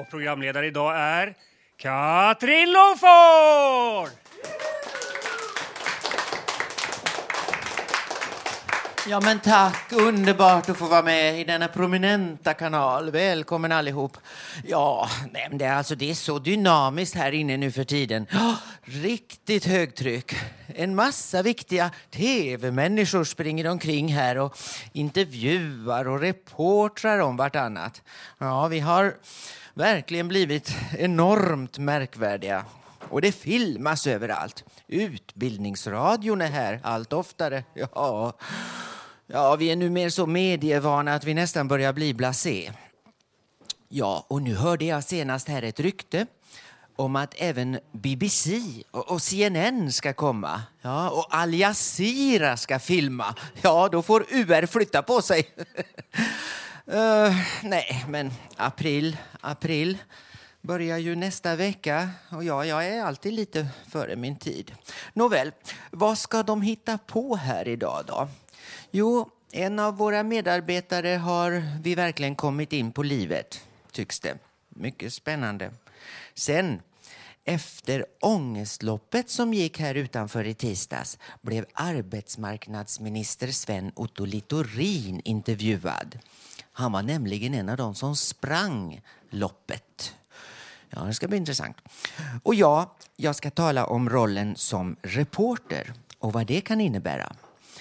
Och programledare idag är Katrin Loford! Ja men tack, underbart att få vara med i denna prominenta kanal. Välkommen allihop. Ja, nej, men det, är alltså, det är så dynamiskt här inne nu för tiden. Oh, riktigt högtryck. En massa viktiga tv-människor springer omkring här och intervjuar och reportrar om vartannat. Ja, vi har verkligen blivit enormt märkvärdiga. Och det filmas överallt. Utbildningsradion är här allt oftare. Ja, ja vi är nu mer så medievana att vi nästan börjar bli blasé. Ja, och nu hörde jag senast här ett rykte om att även BBC och CNN ska komma. Ja, och Al Jazeera ska filma. Ja, då får UR flytta på sig. uh, nej, men april, april börjar ju nästa vecka och ja, jag är alltid lite före min tid. Nåväl, vad ska de hitta på här idag då? Jo, en av våra medarbetare har vi verkligen kommit in på livet, tycks det. Mycket spännande. Sen, efter ångestloppet som gick här utanför i tisdags blev arbetsmarknadsminister Sven Otto Littorin intervjuad. Han var nämligen en av de som sprang loppet. Ja, det ska bli intressant. Och ja, jag ska tala om rollen som reporter och vad det kan innebära.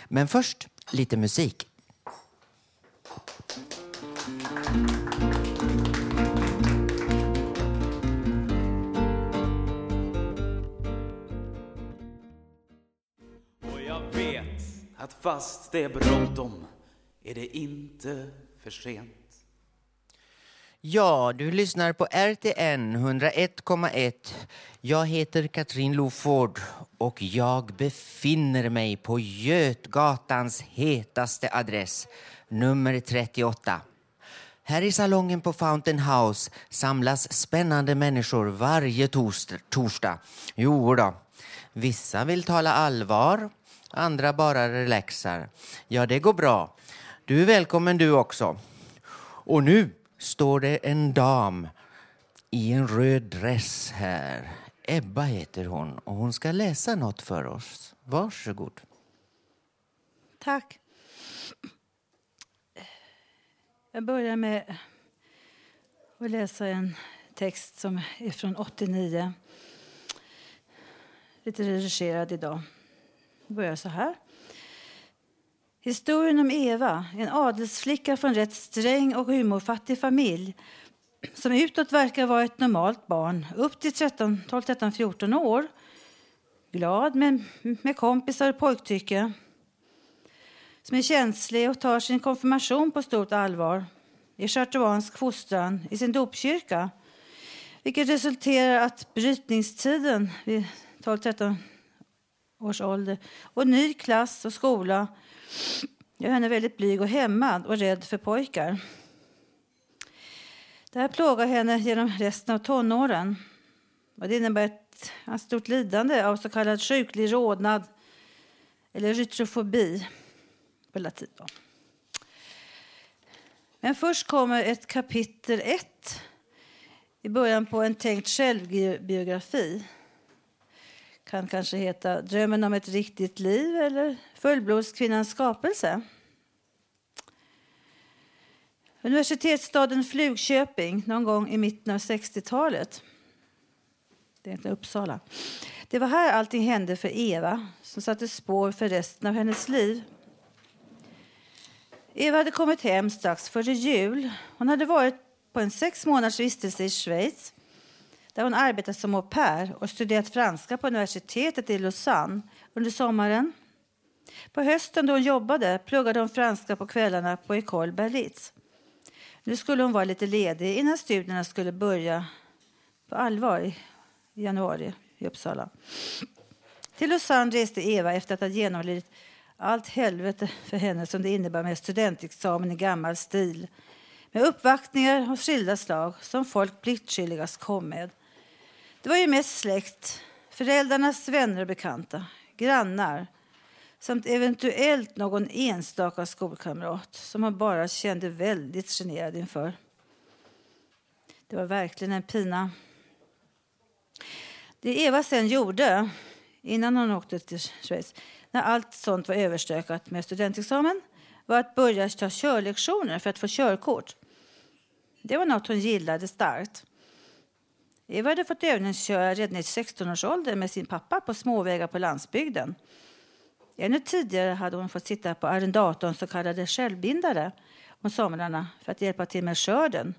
Men först lite musik. Och jag vet att fast det är bråttom är det inte för sent. Ja, du lyssnar på RTN 101,1. Jag heter Katrin Loford och jag befinner mig på Götgatans hetaste adress, nummer 38. Här i salongen på Fountain House samlas spännande människor varje torsdag. Jo då, vissa vill tala allvar, andra bara relaxar. Ja, det går bra. Du är välkommen du också. Och nu står det en dam i en röd dress här. Ebba heter hon och hon ska läsa något för oss. Varsågod. Tack. Jag börjar med att läsa en text som är från 89. Lite redigerad idag. Jag börjar så här. Historien om Eva, en adelsflicka från rätt sträng och humorfattig familj som utåt verkar vara ett normalt barn upp till 13, 12, 13, 14 år. Glad med, med kompisar och pojktycke. Som är känslig och tar sin konfirmation på stort allvar i schartauansk fostran i sin dopkyrka. Vilket resulterar att brytningstiden vid 12-13 års ålder och ny klass och skola gör henne väldigt blyg och hämmad och rädd för pojkar. Det här plågar henne genom resten av tonåren. Och det innebär ett, ett stort lidande av så kallad sjuklig rodnad eller rytrofobi på latin. Men först kommer ett kapitel 1 i början på en tänkt självbiografi. Kan kanske heta Drömmen om ett riktigt liv eller Fullblodskvinnans skapelse. Universitetsstaden Flugköping någon gång i mitten av 60-talet. Det är inte Uppsala. Det var här allting hände för Eva som satte spår för resten av hennes liv. Eva hade kommit hem strax före jul. Hon hade varit på en sex månaders vistelse i Schweiz där hon arbetat som au pair och studerat franska på universitetet i Lausanne under sommaren. På hösten då hon jobbade pluggade hon franska på kvällarna på École Berlitz. Nu skulle hon vara lite ledig innan studierna skulle börja på allvar i januari i Uppsala. Till Lausanne reste Eva efter att ha genomlidit allt helvete för henne som det innebär med studentexamen i gammal stil med uppvaktningar av skilda slag som folk pliktskyldigast kom med. Det var ju mest släkt, föräldrarnas vänner och bekanta, grannar samt eventuellt någon enstaka skolkamrat som han bara kände väldigt generad inför. Det var verkligen en pina. Det Eva sen gjorde, innan hon åkte till Schweiz, när allt sånt var överstökat med studentexamen, var att börja ta körlektioner för att få körkort. Det var något hon gillade starkt. Eva hade fått övningsköra redan i 16-årsåldern med sin pappa på småvägar på landsbygden. Ännu tidigare hade hon fått sitta på arrendatorns så kallade självbindare om somrarna för att hjälpa till med skörden.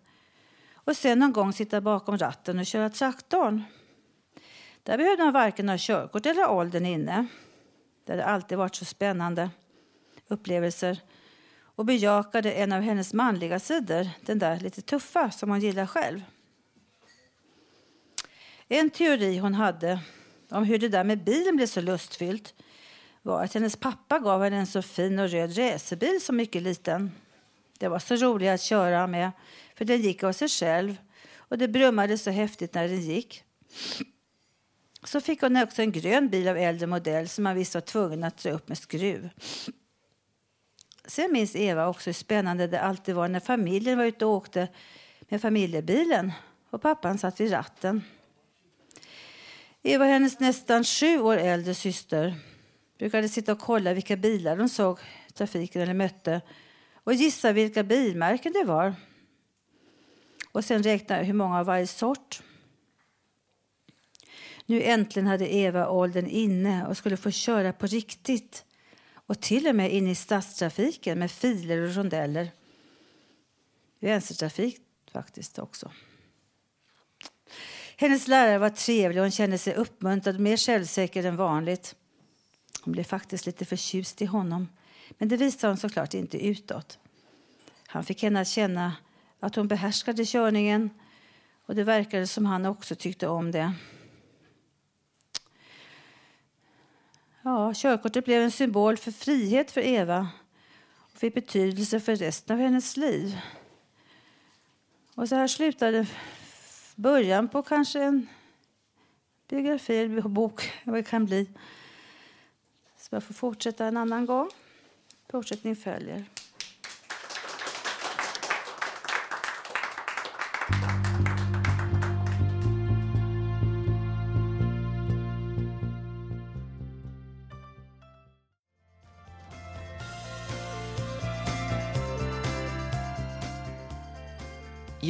Och sen någon gång sitta bakom ratten och köra traktorn. Där behövde man varken ha körkort eller åldern inne. Det hade alltid varit så spännande upplevelser och bejakade en av hennes manliga sidor, den där lite tuffa som hon gillar själv. En teori hon hade om hur det där med bilen blev så lustfyllt var att hennes pappa gav henne en så fin och röd racerbil som mycket liten. Det var så roligt att köra med, för den gick av sig själv och det brummade så häftigt när den gick. Så fick hon också en grön bil av äldre modell som man visst var tvungen att dra upp med skruv. Sen minns Eva också hur spännande det alltid var när familjen var ute och åkte med familjebilen och pappan satt vid ratten. Eva och hennes nästan sju år äldre syster brukade sitta och kolla vilka bilar de såg i trafiken eller mötte och gissa vilka bilmärken det var. Och sen räkna hur många av varje sort. Nu äntligen hade Eva åldern inne och skulle få köra på riktigt och till och med in i stadstrafiken med filer och rondeller. Vänstertrafik faktiskt också. Hennes lärare var trevlig och hon kände sig uppmuntrad och mer självsäker än vanligt. Hon blev faktiskt lite förtjust i honom, men det visade hon såklart inte utåt. Han fick henne att känna att hon behärskade körningen och det verkade som han också tyckte om det. Ja, körkortet blev en symbol för frihet för Eva och fick betydelse för resten av hennes liv. Och så här slutade början på kanske en biografi eller bok, vad det kan bli. Så jag får fortsätta en annan gång. Fortsättning följer.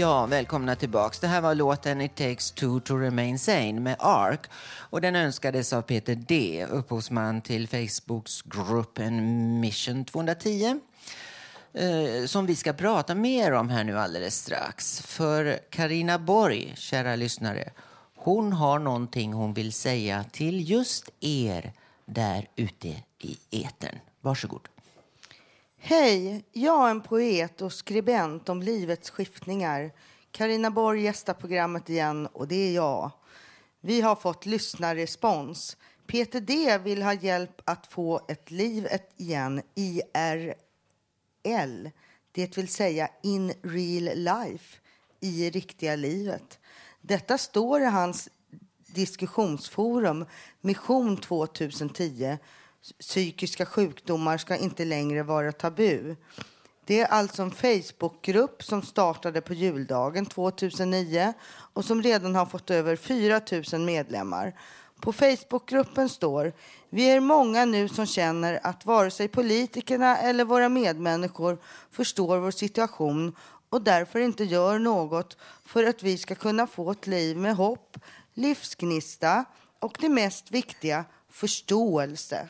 Ja, välkomna tillbaks. Det här var låten It takes two to remain sane med ARK. Och den önskades av Peter D, upphovsman till Facebooks gruppen Mission 210. Eh, som vi ska prata mer om här nu alldeles strax. För Karina Borg, kära lyssnare, hon har någonting hon vill säga till just er där ute i etern. Varsågod. Hej, jag är en poet och skribent om livets skiftningar. Karina Borg gästar programmet igen och det är jag. Vi har fått lyssnarrespons. Peter D vill ha hjälp att få ett liv igen, IRL. Det vill säga in real life, i riktiga livet. Detta står i hans diskussionsforum Mission 2010 psykiska sjukdomar ska inte längre vara tabu. Det är alltså en Facebookgrupp som startade på juldagen 2009 och som redan har fått över 4 000 medlemmar. På Facebookgruppen står Vi är många nu som känner att vare sig politikerna eller våra medmänniskor förstår vår situation och därför inte gör något för att vi ska kunna få ett liv med hopp, livsgnista och det mest viktiga, förståelse.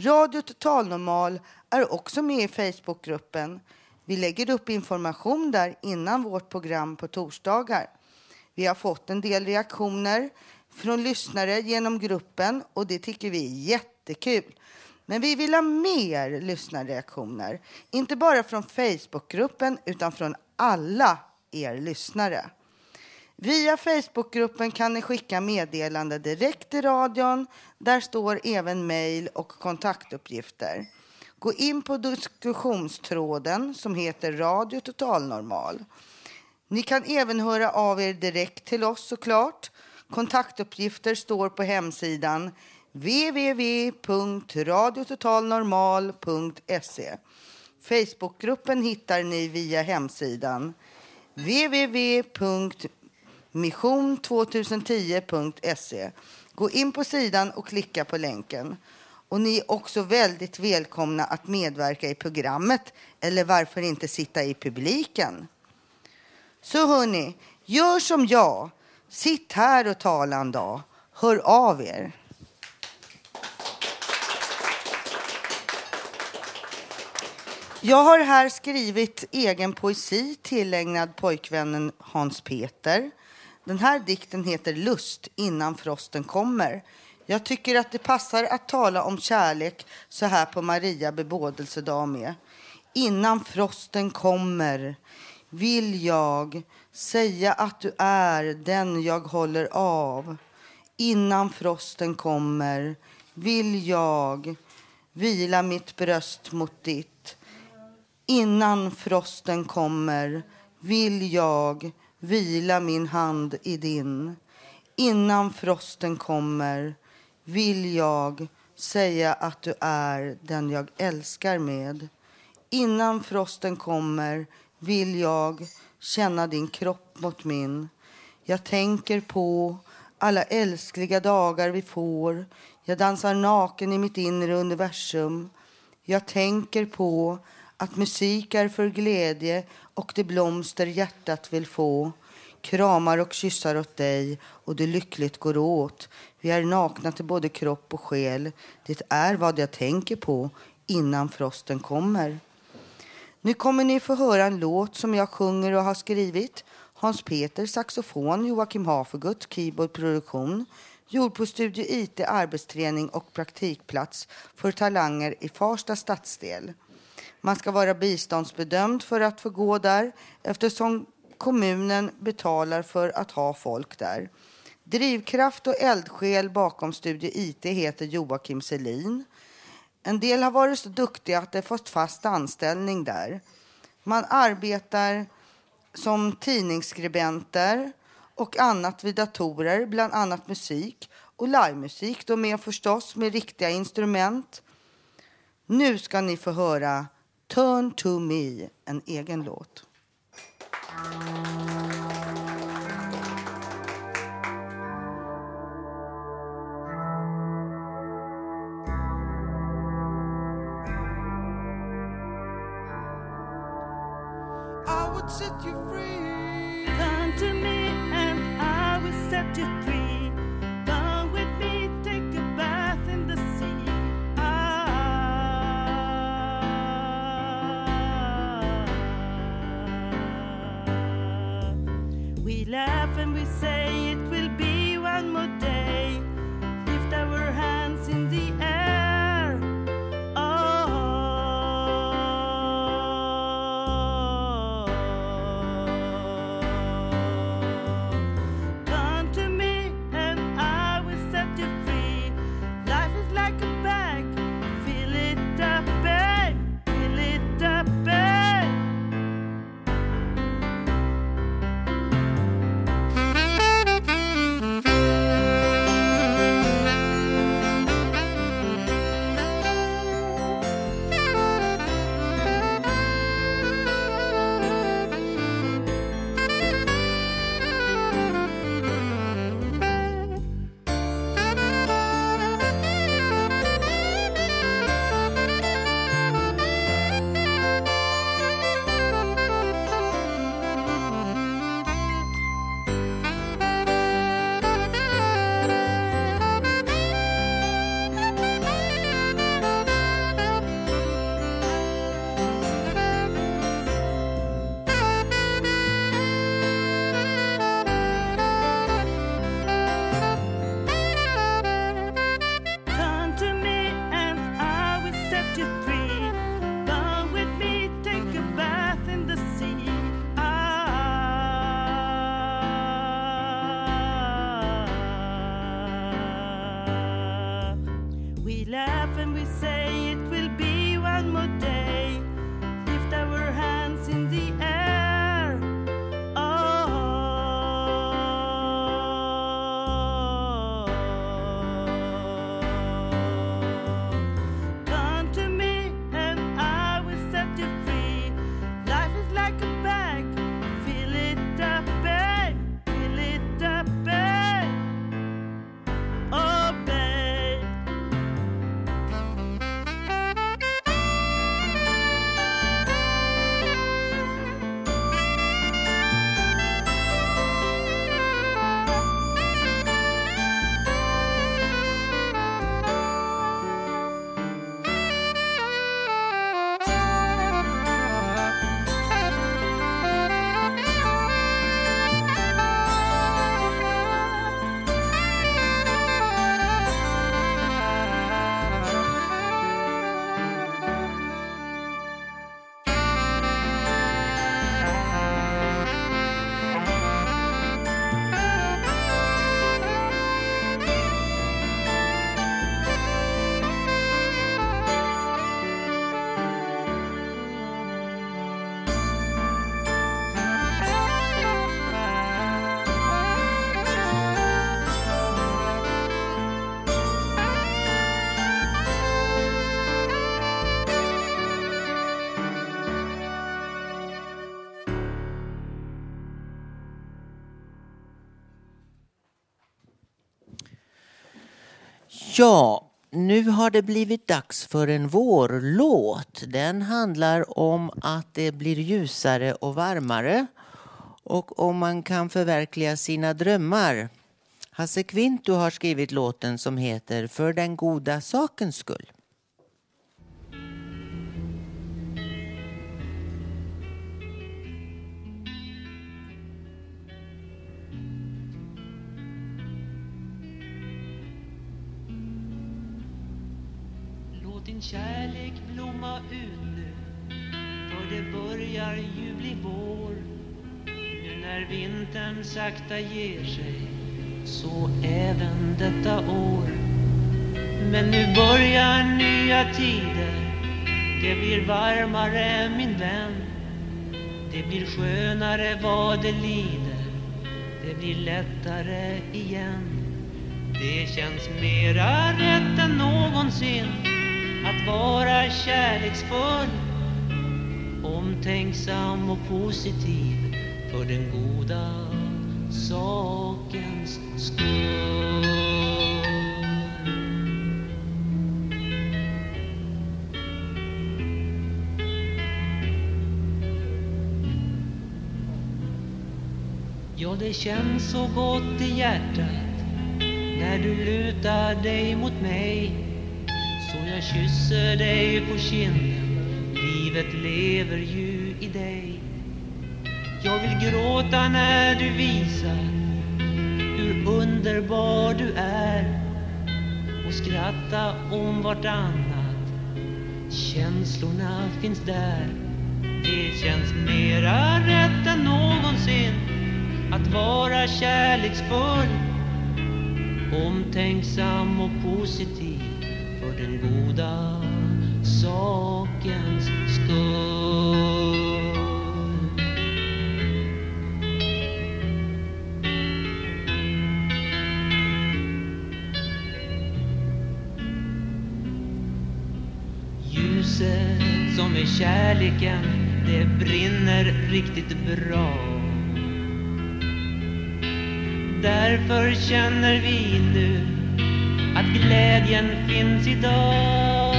Radio Total Normal är också med i Facebookgruppen. Vi lägger upp information där innan vårt program på torsdagar. Vi har fått en del reaktioner från lyssnare genom gruppen och det tycker vi är jättekul. Men vi vill ha mer lyssnarreaktioner. Inte bara från Facebookgruppen utan från alla er lyssnare. Via Facebookgruppen kan ni skicka meddelande direkt till radion. Där står även mejl och kontaktuppgifter. Gå in på diskussionstråden som heter Radio Total Normal. Ni kan även höra av er direkt till oss såklart. Kontaktuppgifter står på hemsidan www.radiototalnormal.se. Facebookgruppen hittar ni via hemsidan www mission2010.se. Gå in på sidan och klicka på länken. Och ni är också väldigt välkomna att medverka i programmet eller varför inte sitta i publiken. Så hörni, gör som jag. Sitt här och tala en dag. Hör av er. Jag har här skrivit egen poesi tillägnad pojkvännen Hans Peter. Den här dikten heter Lust innan frosten kommer. Jag tycker att det passar att tala om kärlek så här på Maria bebådelsedag med. Innan frosten kommer vill jag säga att du är den jag håller av. Innan frosten kommer vill jag vila mitt bröst mot ditt. Innan frosten kommer vill jag vila min hand i din. Innan frosten kommer vill jag säga att du är den jag älskar med. Innan frosten kommer vill jag känna din kropp mot min. Jag tänker på alla älskliga dagar vi får. Jag dansar naken i mitt inre universum. Jag tänker på att musik är för glädje och det blomster hjärtat vill få. Kramar och kyssar åt dig och det lyckligt går åt. Vi är nakna till både kropp och själ. Det är vad jag tänker på innan frosten kommer. Nu kommer ni få höra en låt som jag sjunger och har skrivit. Hans Peter saxofon, Joakim Hafergut keyboardproduktion. Gjord på Studio IT arbetsträning och praktikplats för talanger i Farsta stadsdel. Man ska vara biståndsbedömd för att få gå där eftersom kommunen betalar för att ha folk där. Drivkraft och eldsjäl bakom Studio IT heter Joakim Selin. En del har varit så duktiga att de fått fast anställning där. Man arbetar som tidningsskribenter och annat vid datorer, bland annat musik och livemusik, då med förstås med riktiga instrument. Nu ska ni få höra Turn to me, en egen låt. Ja, nu har det blivit dags för en vårlåt. Den handlar om att det blir ljusare och varmare och om man kan förverkliga sina drömmar. Hasse Kvinto har skrivit låten som heter För den goda sakens skull. Din kärlek blomma ut nu. För det börjar ju bli vår. Nu när vintern sakta ger sig Så även detta år. Men nu börjar nya tider. Det blir varmare min vän. Det blir skönare vad det lider. Det blir lättare igen. Det känns mera rätt än någonsin att vara kärleksfull Omtänksam och positiv för den goda sakens skull. Ja, det känns så gott i hjärtat när du lutar dig mot mig så jag kysser dig på kinden. Livet lever ju i dig. Jag vill gråta när du visar hur underbar du är. Och skratta om vartannat. Känslorna finns där. Det känns mera rätt än någonsin att vara kärleksfull omtänksam och positiv den goda sakens skull. Ljuset som är kärleken, det brinner riktigt bra. Därför känner vi nu att glädjen finns idag.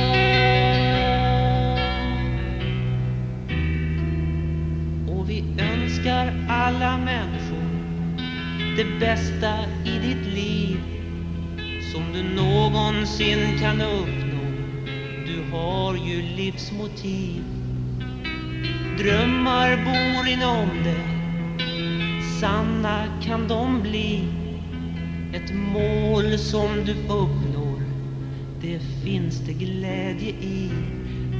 Och vi önskar alla människor det bästa i ditt liv som du någonsin kan uppnå. Du har ju livsmotiv. Drömmar bor inom dig, sanna kan de bli. Ett mål som du uppnår, det finns det glädje i.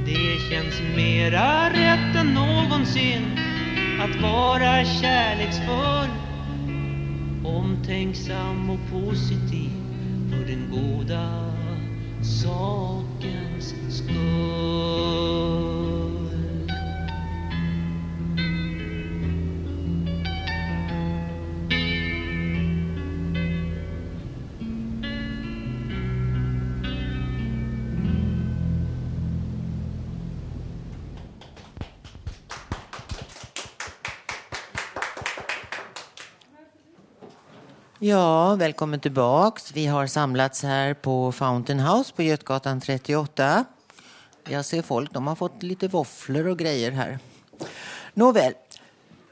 Det känns mera rätt än någonsin att vara kärleksfull, omtänksam och positiv för den goda sakens skull. Ja, välkommen tillbaks. Vi har samlats här på Fountain House på Götgatan 38. Jag ser folk, de har fått lite våfflor och grejer här. Nåväl,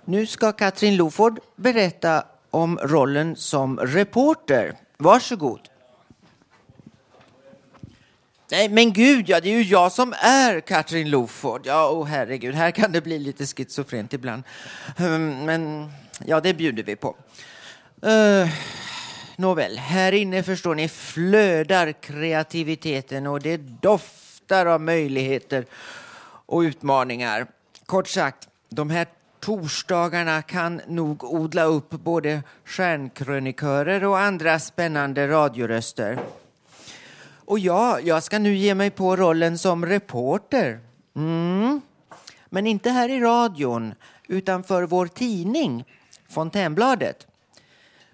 nu ska Katrin Loford berätta om rollen som reporter. Varsågod. Nej, men gud, ja, det är ju jag som är Katrin Loford. Ja, oh, herregud, här kan det bli lite schizofrent ibland. Ehm, men ja, det bjuder vi på. Uh, nåväl, här inne förstår ni flödar kreativiteten och det doftar av möjligheter och utmaningar. Kort sagt, de här torsdagarna kan nog odla upp både stjärnkrönikörer och andra spännande radioröster. Och ja, jag ska nu ge mig på rollen som reporter. Mm. Men inte här i radion, utan för vår tidning, Fontänbladet.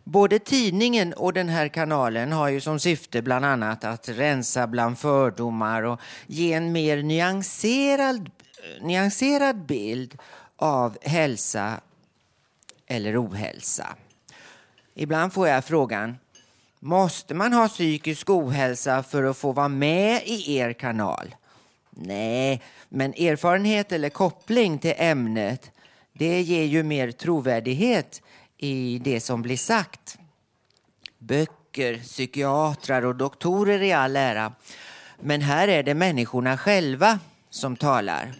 Både tidningen och den här kanalen har ju som syfte bland annat att rensa bland fördomar och ge en mer nyanserad, nyanserad bild av hälsa eller ohälsa. Ibland får jag frågan, Måste man ha psykisk ohälsa för att få vara med i er kanal? Nej, men erfarenhet eller koppling till ämnet det ger ju mer trovärdighet i det som blir sagt. Böcker, psykiatrar och doktorer i all ära. Men här är det människorna själva som talar.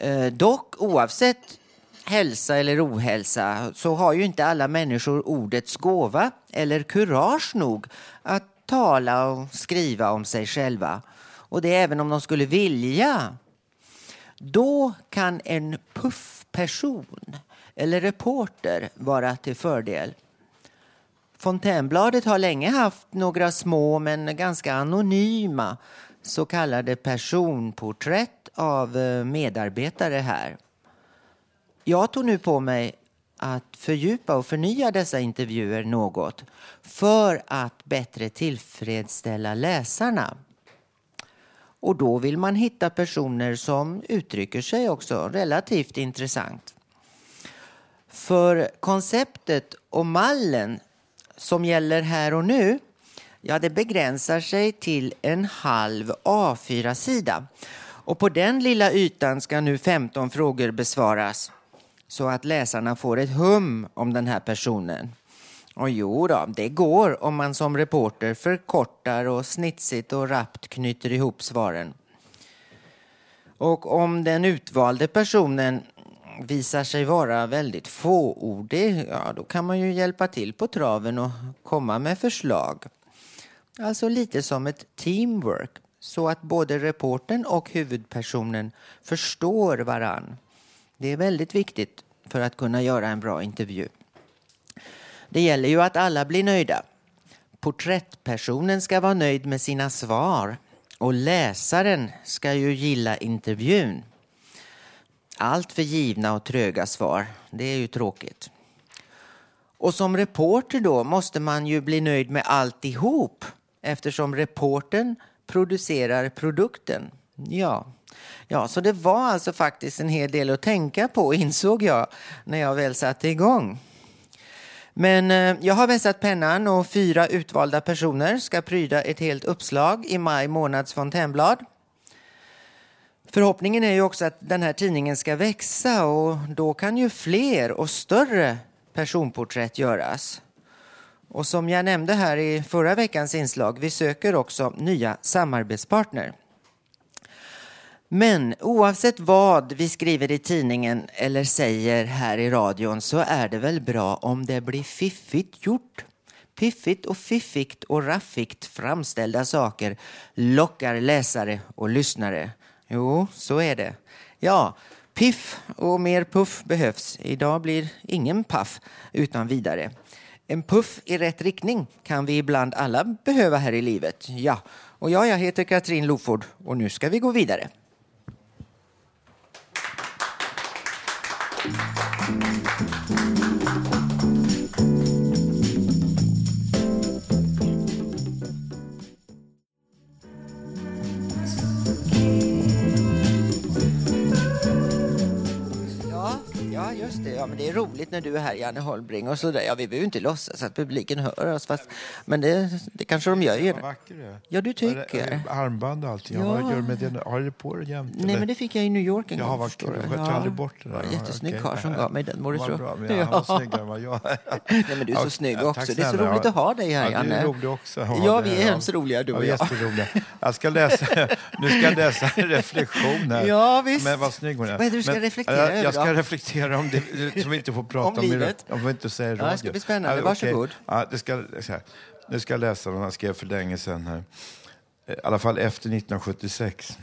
Eh, dock oavsett hälsa eller ohälsa så har ju inte alla människor ordets gåva eller kurage nog att tala och skriva om sig själva. Och det även om de skulle vilja. Då kan en puffperson eller reporter vara till fördel. Fontänbladet har länge haft några små men ganska anonyma så kallade personporträtt av eh, medarbetare här. Jag tog nu på mig att fördjupa och förnya dessa intervjuer något för att bättre tillfredsställa läsarna. Och då vill man hitta personer som uttrycker sig också relativt intressant. För konceptet och mallen som gäller här och nu, ja det begränsar sig till en halv A4-sida. Och på den lilla ytan ska nu 15 frågor besvaras så att läsarna får ett hum om den här personen. Och jo då, det går om man som reporter förkortar och snitsigt och rappt knyter ihop svaren. Och om den utvalde personen visar sig vara väldigt fåordig, ja då kan man ju hjälpa till på traven och komma med förslag. Alltså lite som ett teamwork, så att både reporten och huvudpersonen förstår varann. Det är väldigt viktigt för att kunna göra en bra intervju. Det gäller ju att alla blir nöjda. Porträttpersonen ska vara nöjd med sina svar och läsaren ska ju gilla intervjun. Allt för givna och tröga svar, det är ju tråkigt. Och som reporter då måste man ju bli nöjd med alltihop eftersom reporten producerar produkten. Ja. ja, så det var alltså faktiskt en hel del att tänka på insåg jag när jag väl satte igång. Men eh, jag har vässat pennan och fyra utvalda personer ska pryda ett helt uppslag i maj månads fontänblad. Förhoppningen är ju också att den här tidningen ska växa och då kan ju fler och större personporträtt göras. Och som jag nämnde här i förra veckans inslag, vi söker också nya samarbetspartner. Men oavsett vad vi skriver i tidningen eller säger här i radion så är det väl bra om det blir fiffigt gjort. Piffigt och fiffigt och raffigt framställda saker lockar läsare och lyssnare. Jo, så är det. Ja, piff och mer puff behövs. Idag blir ingen paff utan vidare. En puff i rätt riktning kan vi ibland alla behöva här i livet. Ja, och jag, jag heter Katrin Loford och nu ska vi gå vidare. Ja, ja, just det. Ja, men det är roligt när du är här, Janne Holmbring. Och så där. Ja, vi behöver inte låtsas att publiken hör oss, fast, men det, det kanske de gör. ju. Vad vacker du är. Ja, du tycker. Armband och allting. Ja. Ja. Vad gör med det? Har du det på dig jämt? Nej, eller? men det fick jag i New York en Jaha, gång. vad förstår kul. Jag aldrig bort det där. Ja, jättesnygg okej. karl som gav mig den. Må du Vad tro. bra, men han var snyggare än vad jag. Nej, men du är så Ja, snygg tack också. Det är så roligt att ha dig här, ja, Janne. Du är rolig också. Ja, vi är hemskt roliga, du och ja, jag. Jätteroliga. Jag ska läsa, nu ska jag läsa en reflektion här. Ja, visst. Men vad snygg hon är. Vad är det du ska reflektera jag, över Jag ska då? Reflektera om det som vi inte får prata Om om. livet? Om vi inte säger i Ja, det ska radio. bli spännande. okej. Varsågod. Ja, det ska, så här. Nu ska jag läsa vad jag skrev för länge sedan här. I alla fall efter 1976.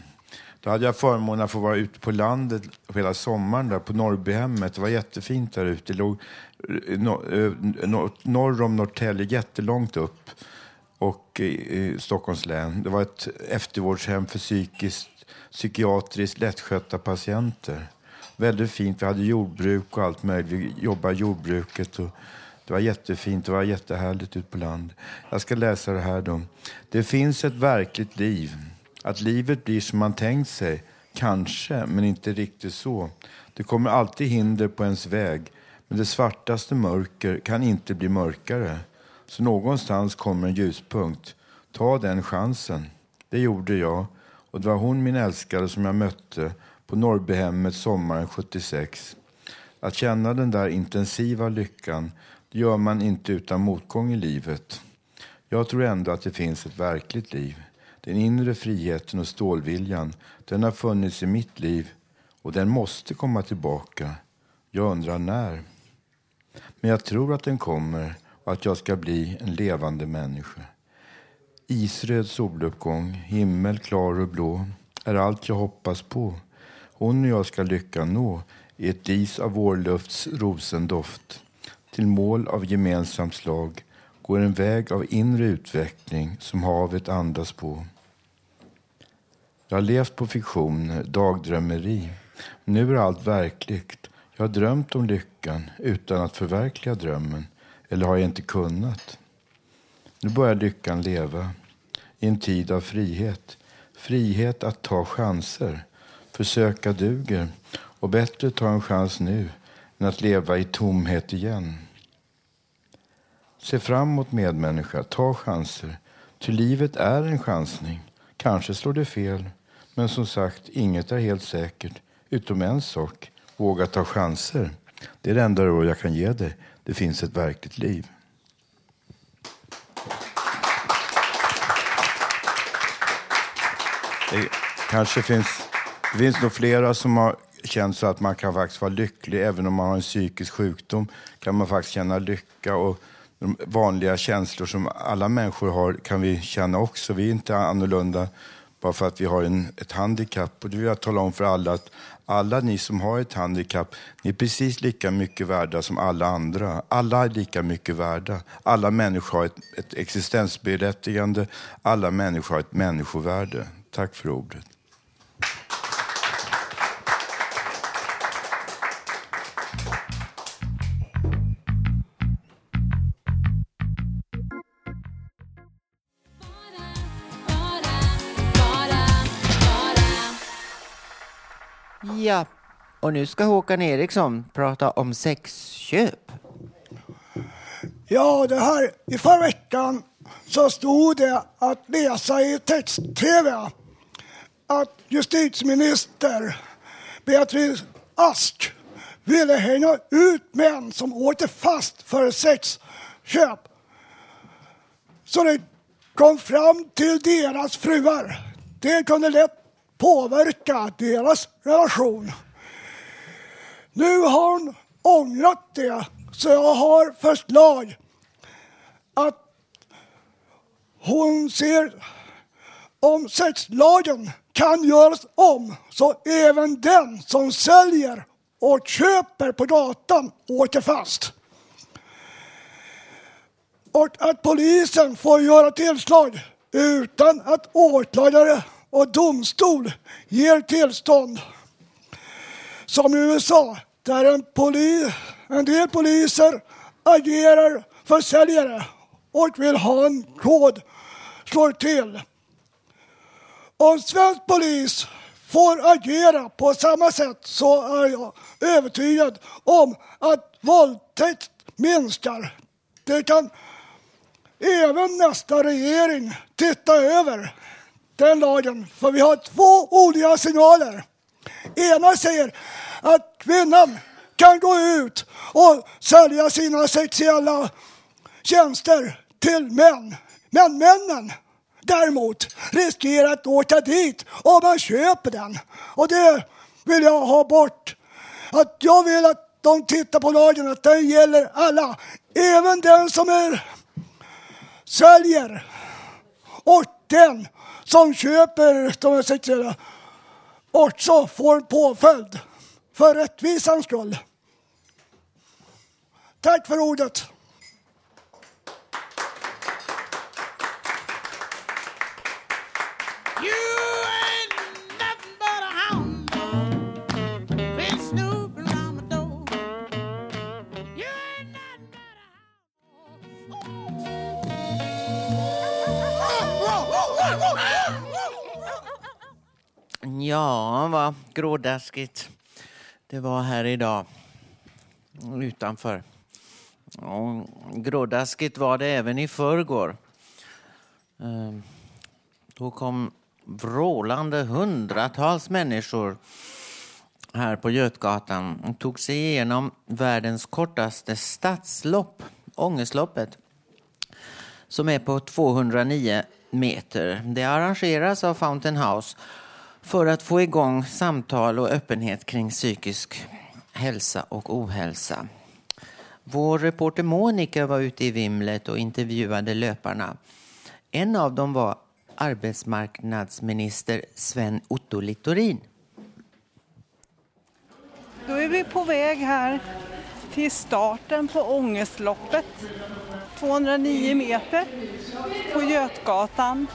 Då hade jag förmånen att få vara ute på landet hela sommaren där på Norrbyhemmet. Det var jättefint där ute. Det låg eh, eh, no, norr om Norrtälje, jättelångt upp och i, i Stockholms län. Det var ett eftervårdshem för psykiskt, psykiatriskt lättskötta patienter. Väldigt fint. Vi hade jordbruk och allt möjligt. Vi jobbade i jordbruket. Och det var jättefint. Det var jättehärligt ute på land. Jag ska läsa det här då. Det finns ett verkligt liv. Att livet blir som man tänkt sig. Kanske, men inte riktigt så. Det kommer alltid hinder på ens väg. Men det svartaste mörker kan inte bli mörkare. Så någonstans kommer en ljuspunkt. Ta den chansen. Det gjorde jag och det var hon min älskare som jag mötte på Norrbyhemmet sommaren 76. Att känna den där intensiva lyckan det gör man inte utan motgång i livet. Jag tror ändå att det finns ett verkligt liv. Den inre friheten och stålviljan, den har funnits i mitt liv och den måste komma tillbaka. Jag undrar när. Men jag tror att den kommer och att jag ska bli en levande människa. Isröd soluppgång, himmel klar och blå är allt jag hoppas på. Hon och jag ska lyckan nå i ett dis av vårlufts rosendoft. Till mål av gemensamt slag går en väg av inre utveckling som havet andas på. Jag har levt på fiktion, dagdrömmeri. Nu är allt verkligt. Jag har drömt om lyckan utan att förverkliga drömmen. Eller har jag inte kunnat? Nu börjar lyckan leva i en tid av frihet. Frihet att ta chanser. Försöka duger. Och bättre ta en chans nu än att leva i tomhet igen. Se framåt medmänniska, ta chanser. Ty livet är en chansning. Kanske slår det fel. Men som sagt, inget är helt säkert. Utom en sak. Våga ta chanser. Det är det enda råd jag kan ge dig. Det finns ett verkligt liv. Det kanske finns, det finns nog flera som har känt så att man kan faktiskt vara lycklig även om man har en psykisk sjukdom. kan man faktiskt känna lycka och de vanliga känslor som alla människor har kan vi känna också. Vi är inte annorlunda bara för att vi har en, ett handikapp. Och det vill jag tala om för alla att alla ni som har ett handikapp, ni är precis lika mycket värda som alla andra. Alla är lika mycket värda. Alla människor har ett, ett existensberättigande. Alla människor har ett människovärde. Tack för ordet. Ja, och nu ska Håkan Eriksson prata om sexköp. Ja, det här i förra veckan så stod det att läsa i text-tv att justitieminister Beatrice Ask ville hänga ut män som åkte fast för sexköp. Så det kom fram till deras fruar. Det kunde lätt påverka deras relation. Nu har hon ångrat det, så jag har förslag att hon ser om sexlagen kan göras om så även den som säljer och köper på gatan åker fast. Och att polisen får göra tillslag utan att åklagare och domstol ger tillstånd. Som i USA, där en, poli, en del poliser agerar försäljare och vill ha en kod slår till. Om svensk polis får agera på samma sätt så är jag övertygad om att våldtäkt minskar. Det kan även nästa regering titta över den lagen. För vi har två olika signaler. Ena säger att kvinnan kan gå ut och sälja sina sexuella tjänster till män. Men männen däremot riskerar att åka dit om man köper den. Och det vill jag ha bort. Att jag vill att de tittar på lagen, att den gäller alla. Även den som är säljer och den som köper de sexuella också får en påföljd för rättvisans skull. Tack för ordet. Ja, vad grådaskigt det var här idag utanför. Och grådaskigt var det även i förrgår. Ehm, då kom vrålande hundratals människor här på Götgatan och tog sig igenom världens kortaste stadslopp, Ångestloppet, som är på 209 meter. Det arrangeras av Fountain House för att få igång samtal och öppenhet kring psykisk hälsa och ohälsa. Vår reporter Monica var ute i vimlet och intervjuade löparna. En av dem var arbetsmarknadsminister Sven Otto Littorin. Då är vi på väg här till starten på Ångestloppet. 209 meter på Götgatan.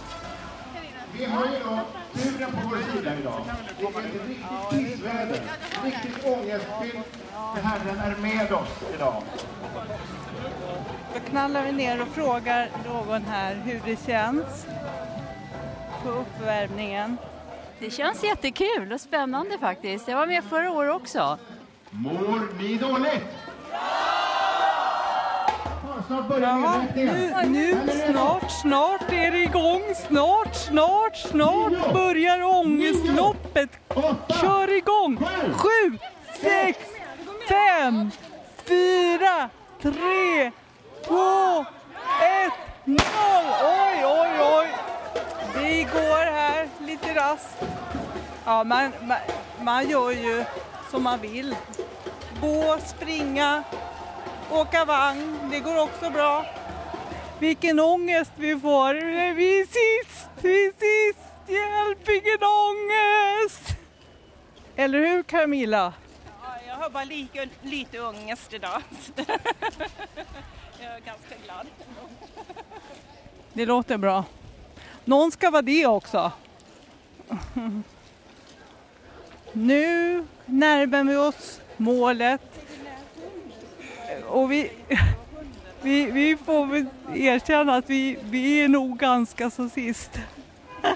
Turen på vår sida idag. Det är ett riktigt pissväder, riktigt ångestfyllt. Herren är med oss idag. Då knallar vi ner och frågar någon här hur det känns på uppvärmningen. Det känns jättekul och spännande faktiskt. Jag var med förra året också. Mår ni dåligt? Snart börjar nedräkningen. nu, nu, snart, snart är det igång. Snart, snart, snart börjar ångestloppet. Kör igång! Sju, sex, fem, fyra, tre, två, ett, noll! Oj, oj, oj! Vi går här lite raskt. Ja, man, man, man gör ju som man vill. Gå, springa, åka vagn. Det går också bra. Vilken ångest vi får. Vi är sist, vi är sist. Hjälp, vilken ångest! Eller hur Camilla? Ja, jag har bara lite, lite ångest idag. jag är ganska glad. Det låter bra. Någon ska vara det också. Nu närmar vi oss målet. Och vi, vi, vi får väl erkänna att vi, vi är nog ganska så sist.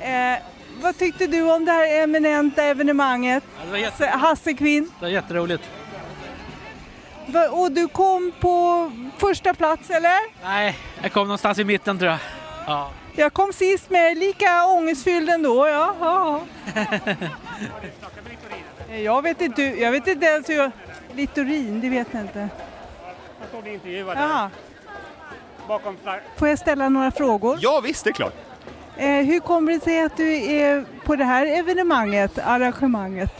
eh, vad tyckte du om det här eminenta evenemanget? det var jätte- Hassekvinn. Det var jätteroligt. Och du kom på första plats eller? Nej, jag kom någonstans i mitten tror jag. Ja. Jag kom sist med, lika ångestfylld ändå. Ja, ja. Jag vet inte, jag vet inte ens hur. Littorin, det vet jag inte. Jag såg dig intervjuad Jaha. bakom. Får jag ställa några frågor? Ja, visst, det är klart. Eh, hur kommer det sig att du är på det här evenemanget, arrangemanget?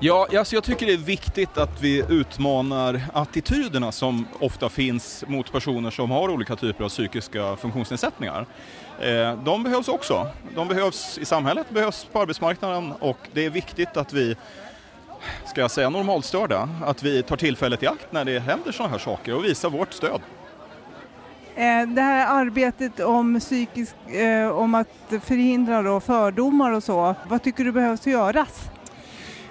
Ja, alltså jag tycker det är viktigt att vi utmanar attityderna som ofta finns mot personer som har olika typer av psykiska funktionsnedsättningar. Eh, De behövs också. De behövs i samhället, behövs på arbetsmarknaden och det är viktigt att vi, ska jag säga normalstörda, att vi tar tillfället i akt när det händer sådana här saker och visar vårt stöd. Eh, det här arbetet om psykisk, eh, om att förhindra då fördomar och så, vad tycker du behövs göras?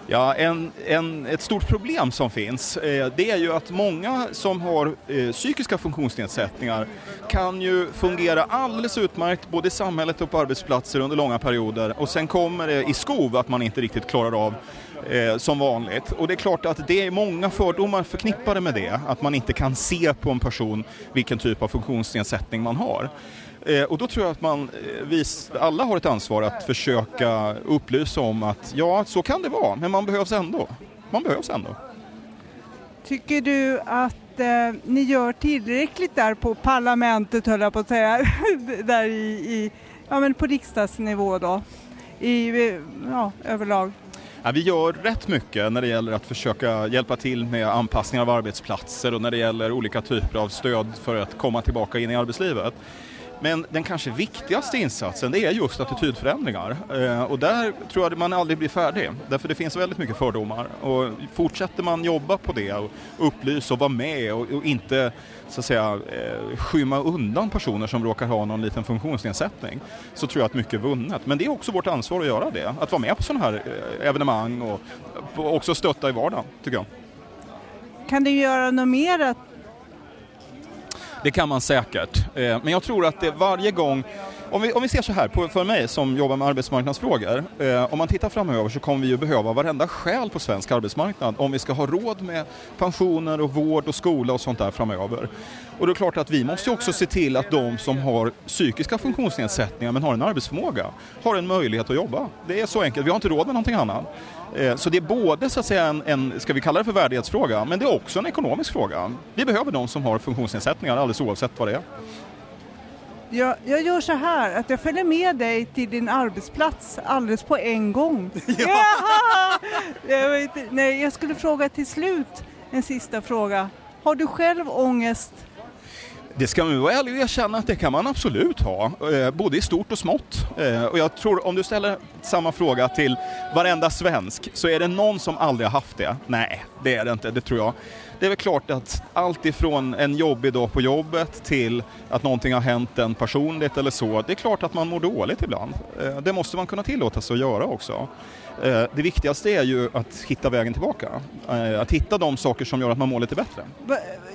Ja, en, en, ett stort problem som finns eh, det är ju att många som har eh, psykiska funktionsnedsättningar kan ju fungera alldeles utmärkt både i samhället och på arbetsplatser under långa perioder och sen kommer det i skov att man inte riktigt klarar av eh, som vanligt. Och det är klart att det är många fördomar förknippade med det, att man inte kan se på en person vilken typ av funktionsnedsättning man har. Eh, Och då tror jag att man, eh, vi alla har ett ansvar att försöka upplysa om att ja, så kan det vara, men man behövs ändå. Man behövs ändå. Tycker du att eh, ni gör tillräckligt där på parlamentet, höll jag på att säga, där i, i ja men på riksdagsnivå då, i, eh, ja, överlag? Ja, vi gör rätt mycket när det gäller att försöka hjälpa till med anpassning av arbetsplatser och när det gäller olika typer av stöd för att komma tillbaka in i arbetslivet. Men den kanske viktigaste insatsen det är just attitydförändringar. Eh, och där tror jag att man aldrig blir färdig. Därför det finns väldigt mycket fördomar. Och fortsätter man jobba på det och upplysa och vara med och, och inte så att säga eh, skymma undan personer som råkar ha någon liten funktionsnedsättning så tror jag att mycket är vunnet. Men det är också vårt ansvar att göra det. Att vara med på sådana här eh, evenemang och, och också stötta i vardagen, tycker jag. Kan du göra något mer att det kan man säkert. Eh, men jag tror att det varje gång Om vi, om vi ser så här, på, för mig som jobbar med arbetsmarknadsfrågor, eh, om man tittar framöver så kommer vi ju behöva varenda själ på svensk arbetsmarknad om vi ska ha råd med pensioner och vård och skola och sånt där framöver. Och det är klart att vi måste ju också se till att de som har psykiska funktionsnedsättningar men har en arbetsförmåga har en möjlighet att jobba. Det är så enkelt, vi har inte råd med någonting annat. Eh, Så det är både så att säga en, en, ska vi kalla det för värdighetsfråga, men det är också en ekonomisk fråga. Vi behöver de som har funktionsnedsättningar alldeles oavsett vad det är. Jag, jag gör så här att jag följer med dig till din arbetsplats alldeles på en gång. Ja! jag, nej, jag skulle fråga till slut en sista fråga. Har du själv ångest? Det ska man vara ärlig och erkänna att det kan man absolut ha, eh, både i stort och smått. Eh, och jag tror om du ställer samma fråga till varenda svensk så är det någon som aldrig har haft det. Nej, det är det inte, det tror jag. Det är väl klart att allt ifrån en jobbig dag på jobbet till att någonting har hänt en personligt eller så, det är klart att man mår dåligt ibland. Eh, det måste man kunna tillåta sig att göra också. Det viktigaste är ju att hitta vägen tillbaka. Att hitta de saker som gör att man mår lite bättre.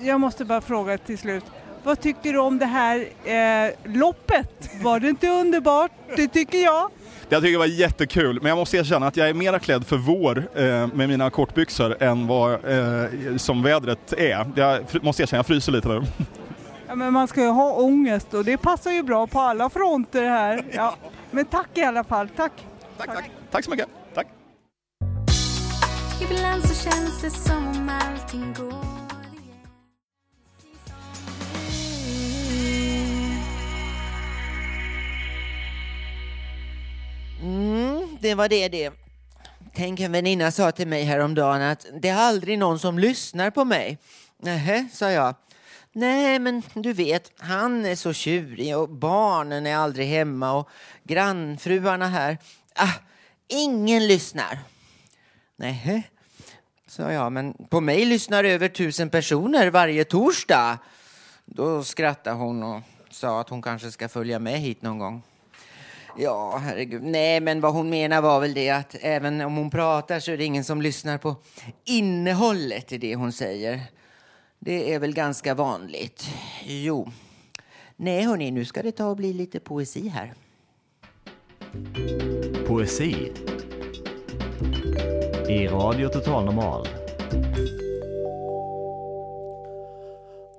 Jag måste bara fråga till slut. Vad tycker du om det här eh, loppet? Var det inte underbart? Det tycker jag. Jag tycker det var jättekul, men jag måste erkänna att jag är mera klädd för vår eh, med mina kortbyxor än vad eh, som vädret är. Jag måste erkänna, jag fryser lite nu. Ja, men man ska ju ha ångest och det passar ju bra på alla fronter här. Ja. Men tack i alla fall. Tack. Tack, tack. Tack så mycket. Tack. Ibland så känns det som om allting går Mm, det var det det. Tänk en väninna sa till mig häromdagen att det är aldrig någon som lyssnar på mig. Nähä, sa jag. Nej, men du vet, han är så tjurig och barnen är aldrig hemma och grannfruarna här. Ah, ingen lyssnar. Nähä, sa jag, men på mig lyssnar över tusen personer varje torsdag. Då skrattade hon och sa att hon kanske ska följa med hit någon gång. Ja, herregud. Nej, men vad hon menar var väl det att även om hon pratar så är det ingen som lyssnar på innehållet i det hon säger. Det är väl ganska vanligt. Jo. Nej, hörni, nu ska det ta och bli lite poesi här. Poesi i Radio Total Normal.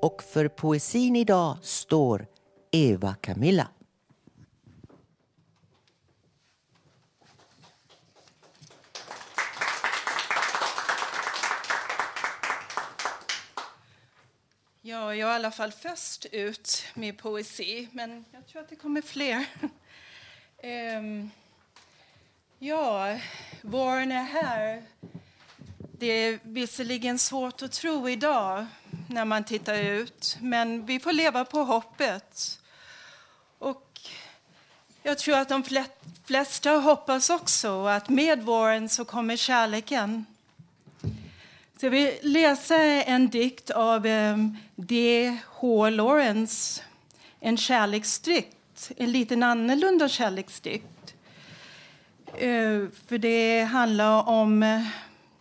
Och för poesin idag står Eva Camilla. Ja, jag är i alla fall först ut med poesi, men jag tror att det kommer fler. um, ja, våren är här. Det är visserligen svårt att tro idag när man tittar ut, men vi får leva på hoppet. Och jag tror att de flesta hoppas också att med våren så kommer kärleken. Så jag vill läsa en dikt av ehm, D.H. Lawrence, en kärleksdikt, en lite annorlunda kärleksdikt. Eh, för det handlar om... Eh,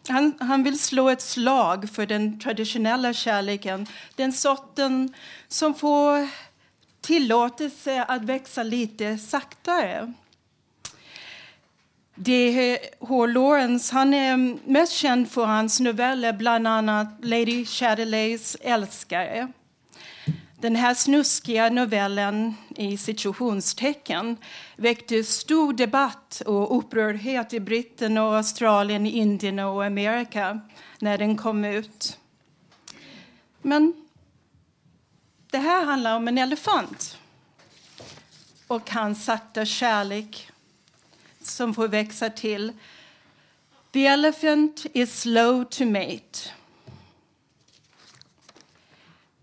han, han vill slå ett slag för den traditionella kärleken, den sorten som får tillåtelse att växa lite saktare. D.H. Lawrence han är mest känd för hans noveller, bland annat Lady Chatterleys älskare. Den här snuskiga novellen i situationstecken väckte stor debatt och upprördhet i Britten och Australien, Indien och Amerika när den kom ut. Men det här handlar om en elefant och hans sakta kärlek som får växa till. The elephant is slow to mate.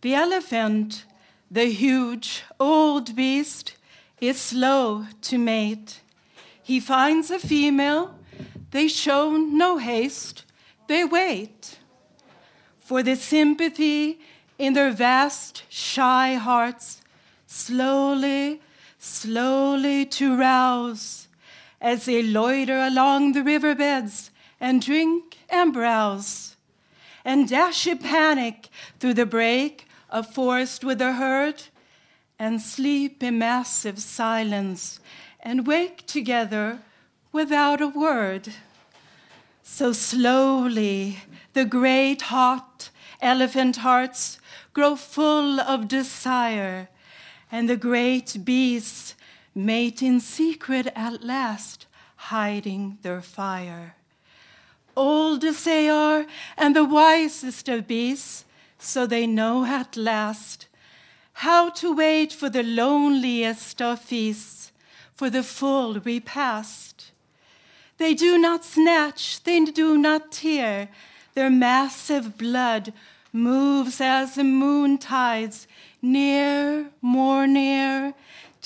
The elephant, the huge old beast, is slow to mate. He finds a female, they show no haste, they wait for the sympathy in their vast, shy hearts slowly, slowly to rouse as they loiter along the riverbeds and drink and browse and dash a panic through the break of forest with a herd and sleep in massive silence and wake together without a word. So slowly, the great hot elephant hearts grow full of desire, and the great beasts mate in secret at last, hiding their fire. Old as they are, and the wisest of beasts, so they know at last how to wait for the loneliest of feasts, for the full repast. They do not snatch, they do not tear. Their massive blood moves as the moon tides, near, more near,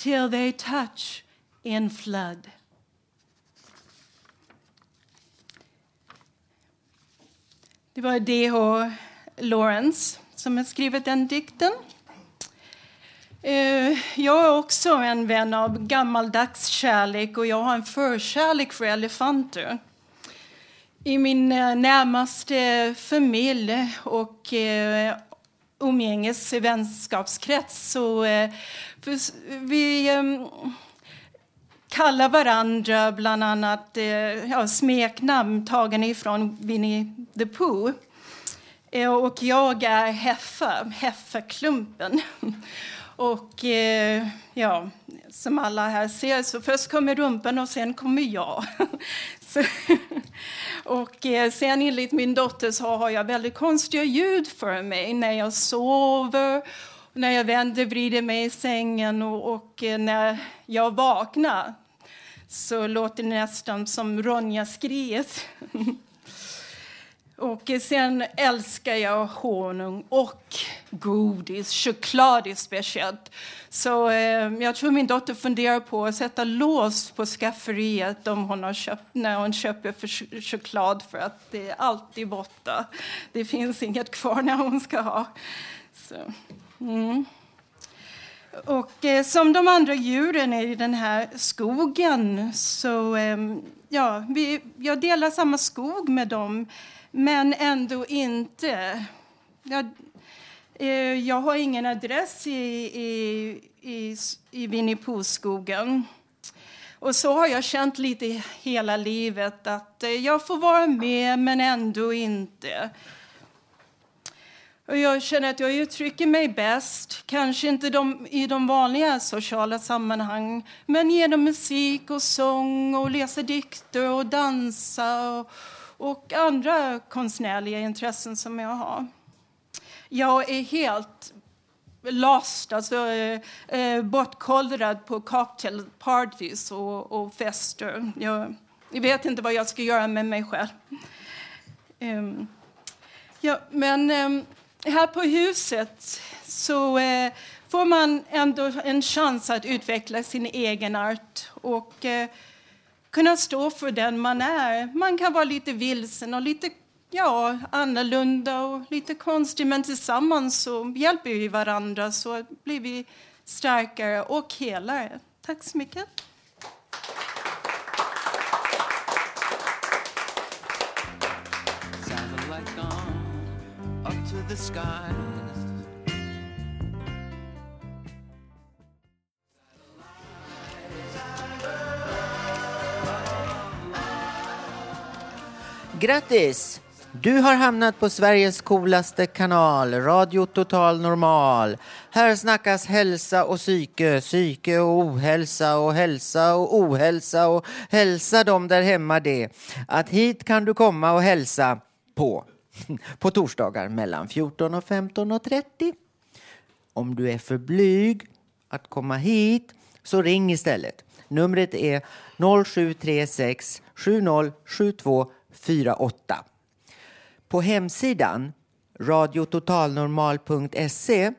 till they touch in flood. Det var D.H. Lawrence som har skrivit den dikten. Eh, jag är också en vän av gammaldags kärlek och jag har en förkärlek för elefanter. I min eh, närmaste familj och eh, umgänges vänskapskrets så eh, för- vi ehm, kallar varandra bland annat eh, ja, smeknamn tagna ifrån Winnie the Pooh. Eh, och jag är Heffa, Heffaklumpen. Och eh, ja, som alla här ser så först kommer rumpan och sen kommer jag. så, och eh, sen enligt min dotter så har jag väldigt konstiga ljud för mig när jag sover, när jag vänder vrider mig i sängen och, och eh, när jag vaknar så låter det nästan som Ronja-skriet. Och sen älskar jag honung och godis, choklad speciellt. Så eh, jag tror min dotter funderar på att sätta lås på skafferiet om hon har köpt, när hon köper för ch- choklad för att det är alltid borta. Det finns inget kvar när hon ska ha. Så, mm. Och eh, som de andra djuren i den här skogen så eh, ja, vi, jag delar samma skog med dem, men ändå inte. Jag, eh, jag har ingen adress i, i, i, i Winnie skogen Och så har jag känt lite hela livet att eh, jag får vara med, men ändå inte. Och jag känner att jag uttrycker mig bäst, kanske inte de, i de vanliga sociala sammanhang, men genom musik och sång och läsa dikter och dansa och, och andra konstnärliga intressen som jag har. Jag är helt lost, alltså eh, eh bortkollrad på cocktailparties och, och fester. Jag, jag vet inte vad jag ska göra med mig själv. Um, ja, men um, här på huset så uh, får man ändå en chans att utveckla sin egen art och uh, kunna stå för den man är. Man kan vara lite vilsen och lite ja, annorlunda och lite konstig men tillsammans så hjälper vi varandra så blir vi starkare och helare. Tack så mycket. Satellite gone up to the sky Grattis! Du har hamnat på Sveriges coolaste kanal, Radio Total Normal. Här snackas hälsa och psyke, psyke och ohälsa och hälsa och ohälsa och hälsa dem där hemma det. Att hit kan du komma och hälsa på, på torsdagar mellan 14 och 15 och 30. Om du är för blyg att komma hit så ring istället. Numret är 0736 48. På hemsidan radiototalnormal.se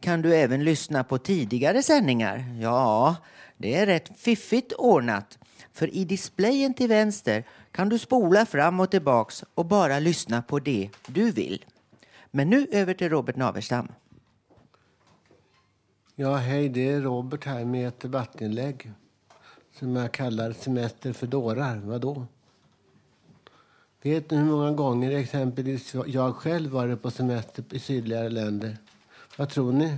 kan du även lyssna på tidigare sändningar. Ja, det är rätt fiffigt ordnat. För i displayen till vänster kan du spola fram och tillbaks och bara lyssna på det du vill. Men nu över till Robert Naverstam. Ja, hej, det är Robert här med ett debattinlägg som jag kallar Semester för dårar. Vadå? Vet ni hur många gånger exempelvis jag själv varit på semester i sydligare länder? Vad tror ni?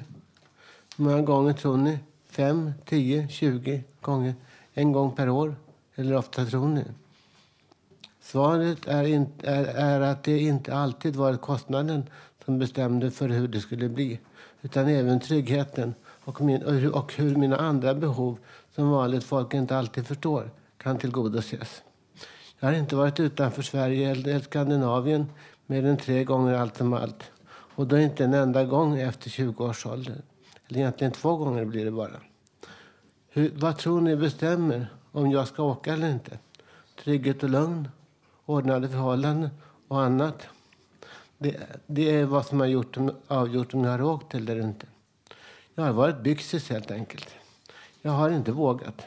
Hur många gånger tror ni? Fem, tio, tjugo gånger? En gång per år? Eller ofta tror ni? Svaret är, inte, är, är att det inte alltid varit kostnaden som bestämde för hur det skulle bli utan även tryggheten och, min, och hur- och hur mina andra behov som vanligt folk inte alltid förstår kan tillgodoses. Jag har inte varit utanför Sverige eller Skandinavien mer än tre gånger allt som allt. Och då inte en enda gång efter 20 års ålder. Eller egentligen två gånger blir det bara. Hur, vad tror ni bestämmer om jag ska åka eller inte? Trygghet och lugn, ordnade förhållanden och annat. Det, det är vad som har gjort, avgjort om jag har åkt eller inte. Jag har varit byxis helt enkelt. Jag har inte vågat.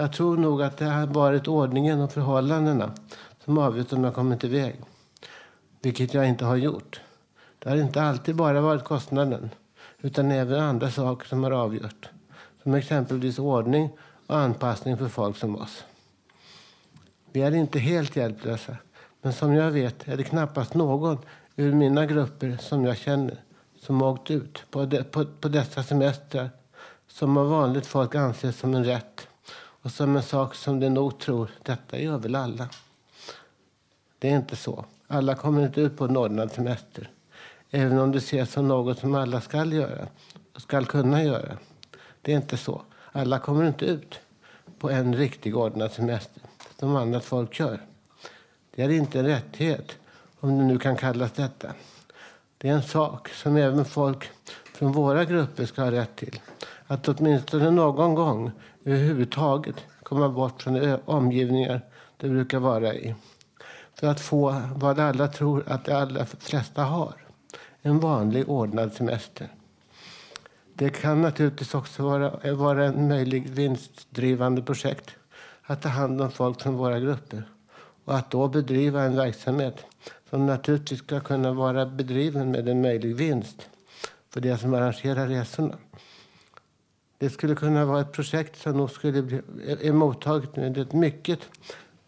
Jag tror nog att det har varit ordningen och förhållandena som avgjort om jag kommit iväg. Vilket jag inte har gjort. Det har inte alltid bara varit kostnaden utan även andra saker som har avgjort. Som exempelvis ordning och anpassning för folk som oss. Vi är inte helt hjälplösa. Men som jag vet är det knappast någon ur mina grupper som jag känner som åkt ut på, de, på, på dessa semestrar som av vanligt folk anses som en rätt och som en sak som de nog tror detta gör väl alla. Det är inte så. Alla kommer inte ut på en ordnad semester. Även om det ses som något som alla skall göra och skall kunna göra. Det är inte så. Alla kommer inte ut på en riktig ordnad semester som annat folk gör. Det är inte en rättighet, om det nu kan kallas detta. Det är en sak som även folk från våra grupper ska ha rätt till. Att åtminstone någon gång överhuvudtaget komma bort från de omgivningar det brukar vara i. För att få vad alla tror att de allra flesta har. En vanlig ordnad semester. Det kan naturligtvis också vara, vara en möjlig vinstdrivande projekt att ta hand om folk från våra grupper och att då bedriva en verksamhet som naturligtvis ska kunna vara bedriven med en möjlig vinst för de som arrangerar resorna. Det skulle kunna vara ett projekt som nog skulle bli emottaget med ett mycket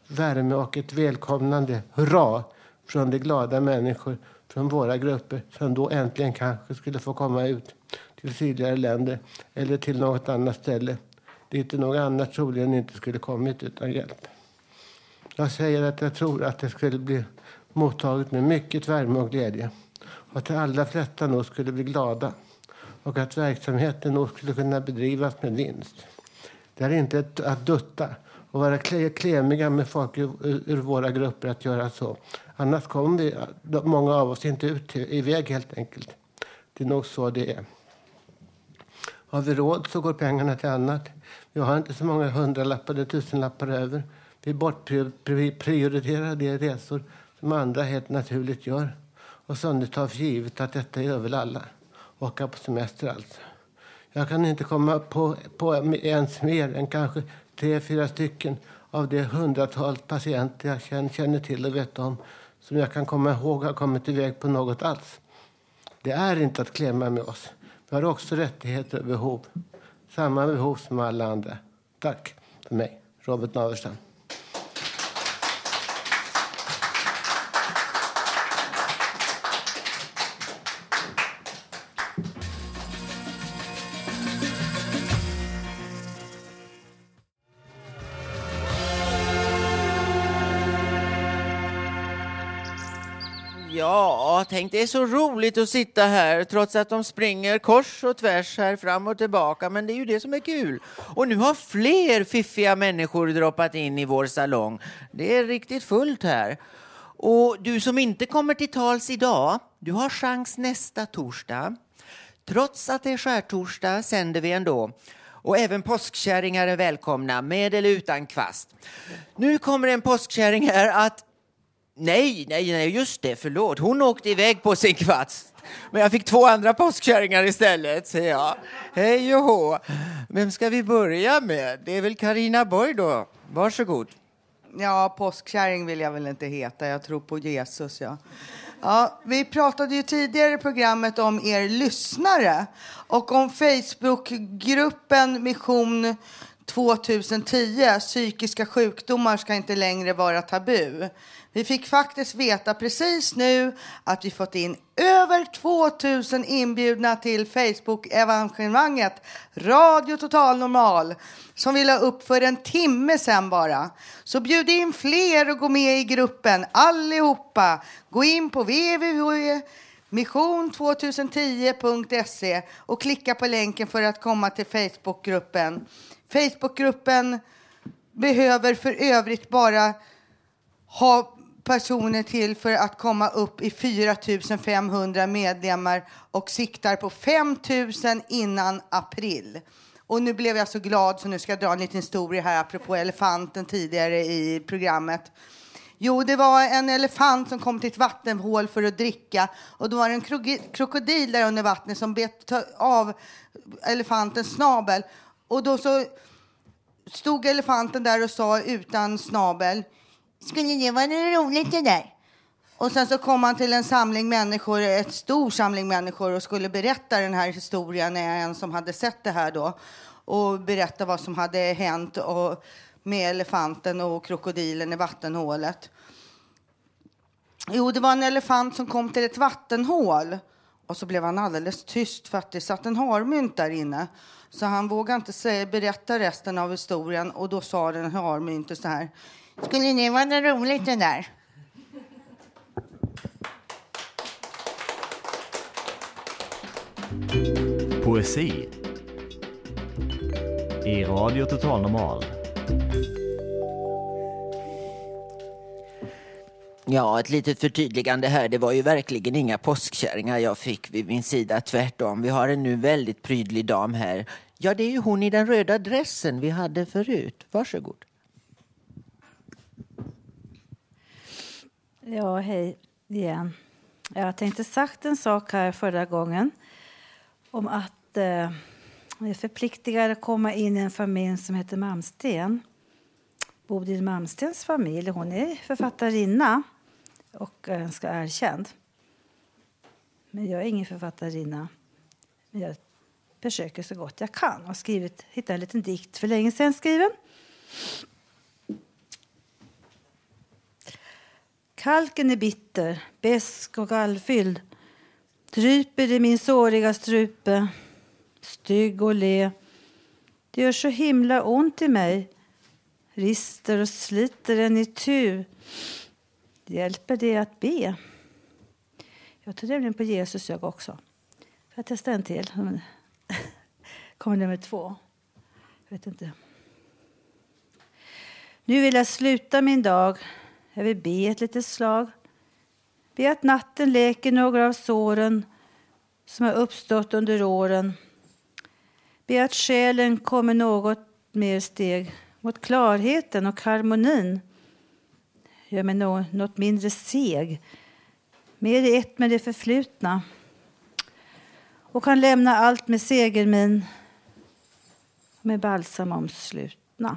värme och ett välkomnande hurra från de glada människor från våra grupper som då äntligen kanske skulle få komma ut till sydligare länder eller till något annat ställe dit något annat troligen inte skulle kommit utan hjälp. Jag säger att jag tror att det skulle bli mottaget med mycket värme och glädje och att de allra flesta nog skulle bli glada och att verksamheten nog skulle kunna bedrivas med vinst. Det är inte ett, att dutta och vara klemiga med folk ur, ur våra grupper att göra så. Annars kommer vi, många av oss inte ut till, iväg helt enkelt. Det är nog så det är. Har vi råd så går pengarna till annat. Vi har inte så många hundralappar eller tusenlappar över. Vi bortprioriterar de resor som andra helt naturligt gör och som tar för givet att detta gör väl alla. Åka på semester alltså. Jag kan inte komma på, på ens mer än kanske tre, fyra stycken av de hundratals patienter jag känner, känner till och vet om som jag kan komma ihåg har kommit iväg på något alls. Det är inte att klämma med oss. Vi har också rättigheter och behov. Samma behov som alla andra. Tack för mig, Robert Naverstam. Ja, tänk det är så roligt att sitta här trots att de springer kors och tvärs här fram och tillbaka. Men det är ju det som är kul. Och nu har fler fiffiga människor droppat in i vår salong. Det är riktigt fullt här. Och du som inte kommer till tals idag, du har chans nästa torsdag. Trots att det är skärtorsdag sänder vi ändå. Och även påskkärringar är välkomna, med eller utan kvast. Nu kommer en påskkärring här att Nej, nej, nej, just det, förlåt. Hon åkte iväg på sin kvast. Men jag fick två andra påskkärringar istället, säger jag. Hej och hå. Vem ska vi börja med? Det är väl Karina Borg då. Varsågod. Ja, påskkärring vill jag väl inte heta. Jag tror på Jesus, ja. Ja, vi pratade ju tidigare i programmet om er lyssnare och om Facebookgruppen Mission 2010. Psykiska sjukdomar ska inte längre vara tabu. Vi fick faktiskt veta precis nu att vi fått in över 2000 inbjudna till Facebook-evenemanget Radio Total Normal som vi la upp för en timme sedan bara. Så bjud in fler och gå med i gruppen allihopa. Gå in på www.mission2010.se och klicka på länken för att komma till Facebookgruppen. Facebookgruppen behöver för övrigt bara ha personer till för att komma upp i 4 500 medlemmar och siktar på 5 000 innan april. Och nu blev jag så glad så nu ska jag dra en liten historia här apropå elefanten tidigare i programmet. Jo, det var en elefant som kom till ett vattenhål för att dricka och då var det en krokodil där under vattnet som bet av elefantens snabel. Och då så stod elefanten där och sa utan snabel skulle det vara roligt det där? Och sen så kom han till en samling människor, ett stor samling människor och skulle berätta den här historien, en som hade sett det här då och berätta vad som hade hänt och med elefanten och krokodilen i vattenhålet. Jo, det var en elefant som kom till ett vattenhål och så blev han alldeles tyst för att det satt en harmynt där inne. Så han vågade inte säga, berätta resten av historien och då sa den harmynten så här. Skulle det vara roligt det där? Poesi i Radio Total Normal. Ja, ett litet förtydligande här. Det var ju verkligen inga påskkärringar jag fick vid min sida. Tvärtom. Vi har en nu väldigt prydlig dam här. Ja, det är ju hon i den röda dressen vi hade förut. Varsågod. Ja, hej igen. Jag tänkte sagt en sak här förra gången om att eh, det är förpliktigare att komma in i en familj som heter Malmsten. Bodil Malmstens familj, hon är författarinna och ganska erkänd. Men jag är ingen författarinna. Men jag försöker så gott jag kan. Jag har skrivit, hittat en liten dikt för länge sedan skriven. Kalken är bitter, besk och gallfylld dryper i min såriga strupe, stygg och le. Det gör så himla ont i mig, rister och sliter en i tu. Hjälper det att be? Jag tror nämligen på Jesus jag också. Får jag testa en till? Kommer nummer två. Jag vet inte. Nu vill jag sluta min dag. Jag vill be ett litet slag. Be att natten läker några av såren som har uppstått under åren. Be att själen kommer något mer steg mot klarheten och harmonin. Gör mig något mindre seg, mer i ett med det förflutna och kan lämna allt med segermin med balsam omslutna.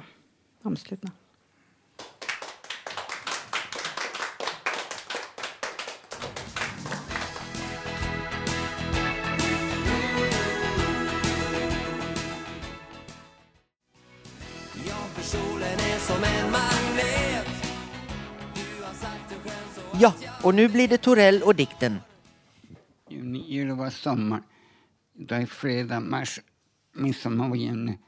omslutna. Och nu blir det Torell och dikten. Juni, juli var sommar. Idag är fredag, mars, midsommar och juni.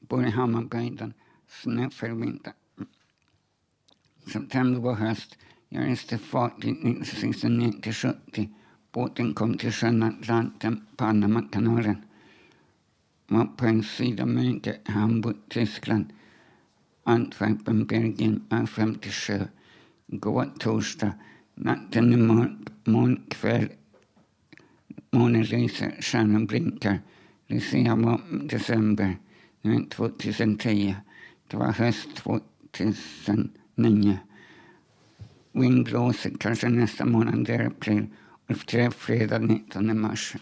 Bor i Hammarbyhöjden. Snö för vinter. September var höst. Jag reste fartyg 1969 till 70. Båten kom till sjön Atlanten, Panamakanalen. Var på en sydamerika, Hamburg, Tyskland. Antwerpen, Belgien, 57 Går torsdag. Natten är mörk, kväll. Månen lyser, stjärnan blinkar. Lucia var december nu är 2010. Det var höst 2009. Vind blåser kanske nästa månad, det är april. Och det fredag 19 mars.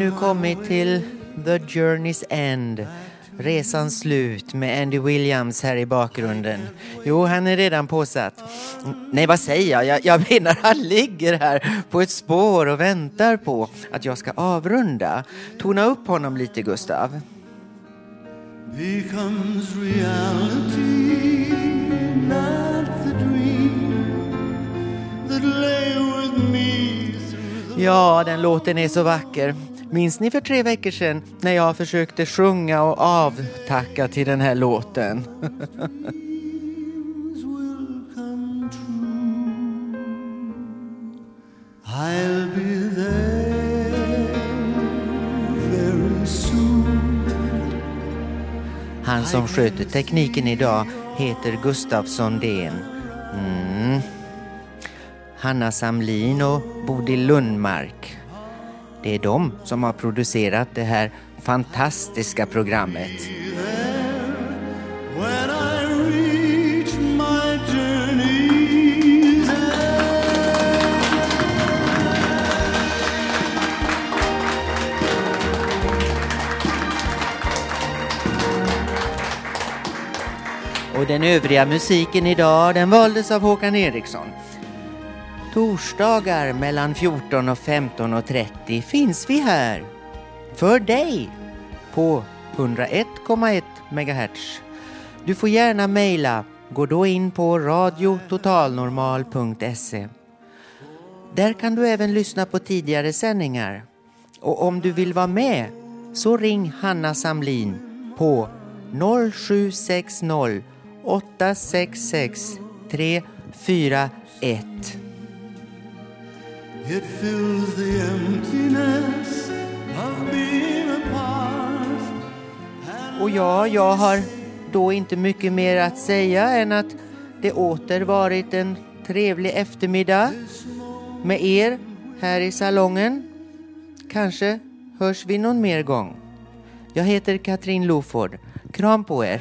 Nu kommit till The Journey's End. Resans slut med Andy Williams här i bakgrunden. Jo, han är redan påsatt. Nej, vad säger jag? jag? Jag menar, han ligger här på ett spår och väntar på att jag ska avrunda. Tona upp honom lite, Gustav. becomes reality, not the dream that lay with me Ja, den låten är så vacker. Minns ni för tre veckor sedan när jag försökte sjunga och avtacka till den här låten? Han som sköter tekniken idag heter Gustav Sondén. Mm. Hanna Samlin och Bodil Lundmark. Det är de som har producerat det här fantastiska programmet. Och den övriga musiken idag den valdes av Håkan Eriksson. Torsdagar mellan 14 och 15.30 finns vi här. För dig. På 101,1 MHz. Du får gärna mejla. Gå då in på radiototalnormal.se. Där kan du även lyssna på tidigare sändningar. Och om du vill vara med så ring Hanna Samlin på 0760 866 341. It fills the emptiness of being apart. Och ja, jag har då inte mycket mer att säga än att det åter varit en trevlig eftermiddag med er här i salongen. Kanske hörs vi någon mer gång. Jag heter Katrin Loford. Kram på er.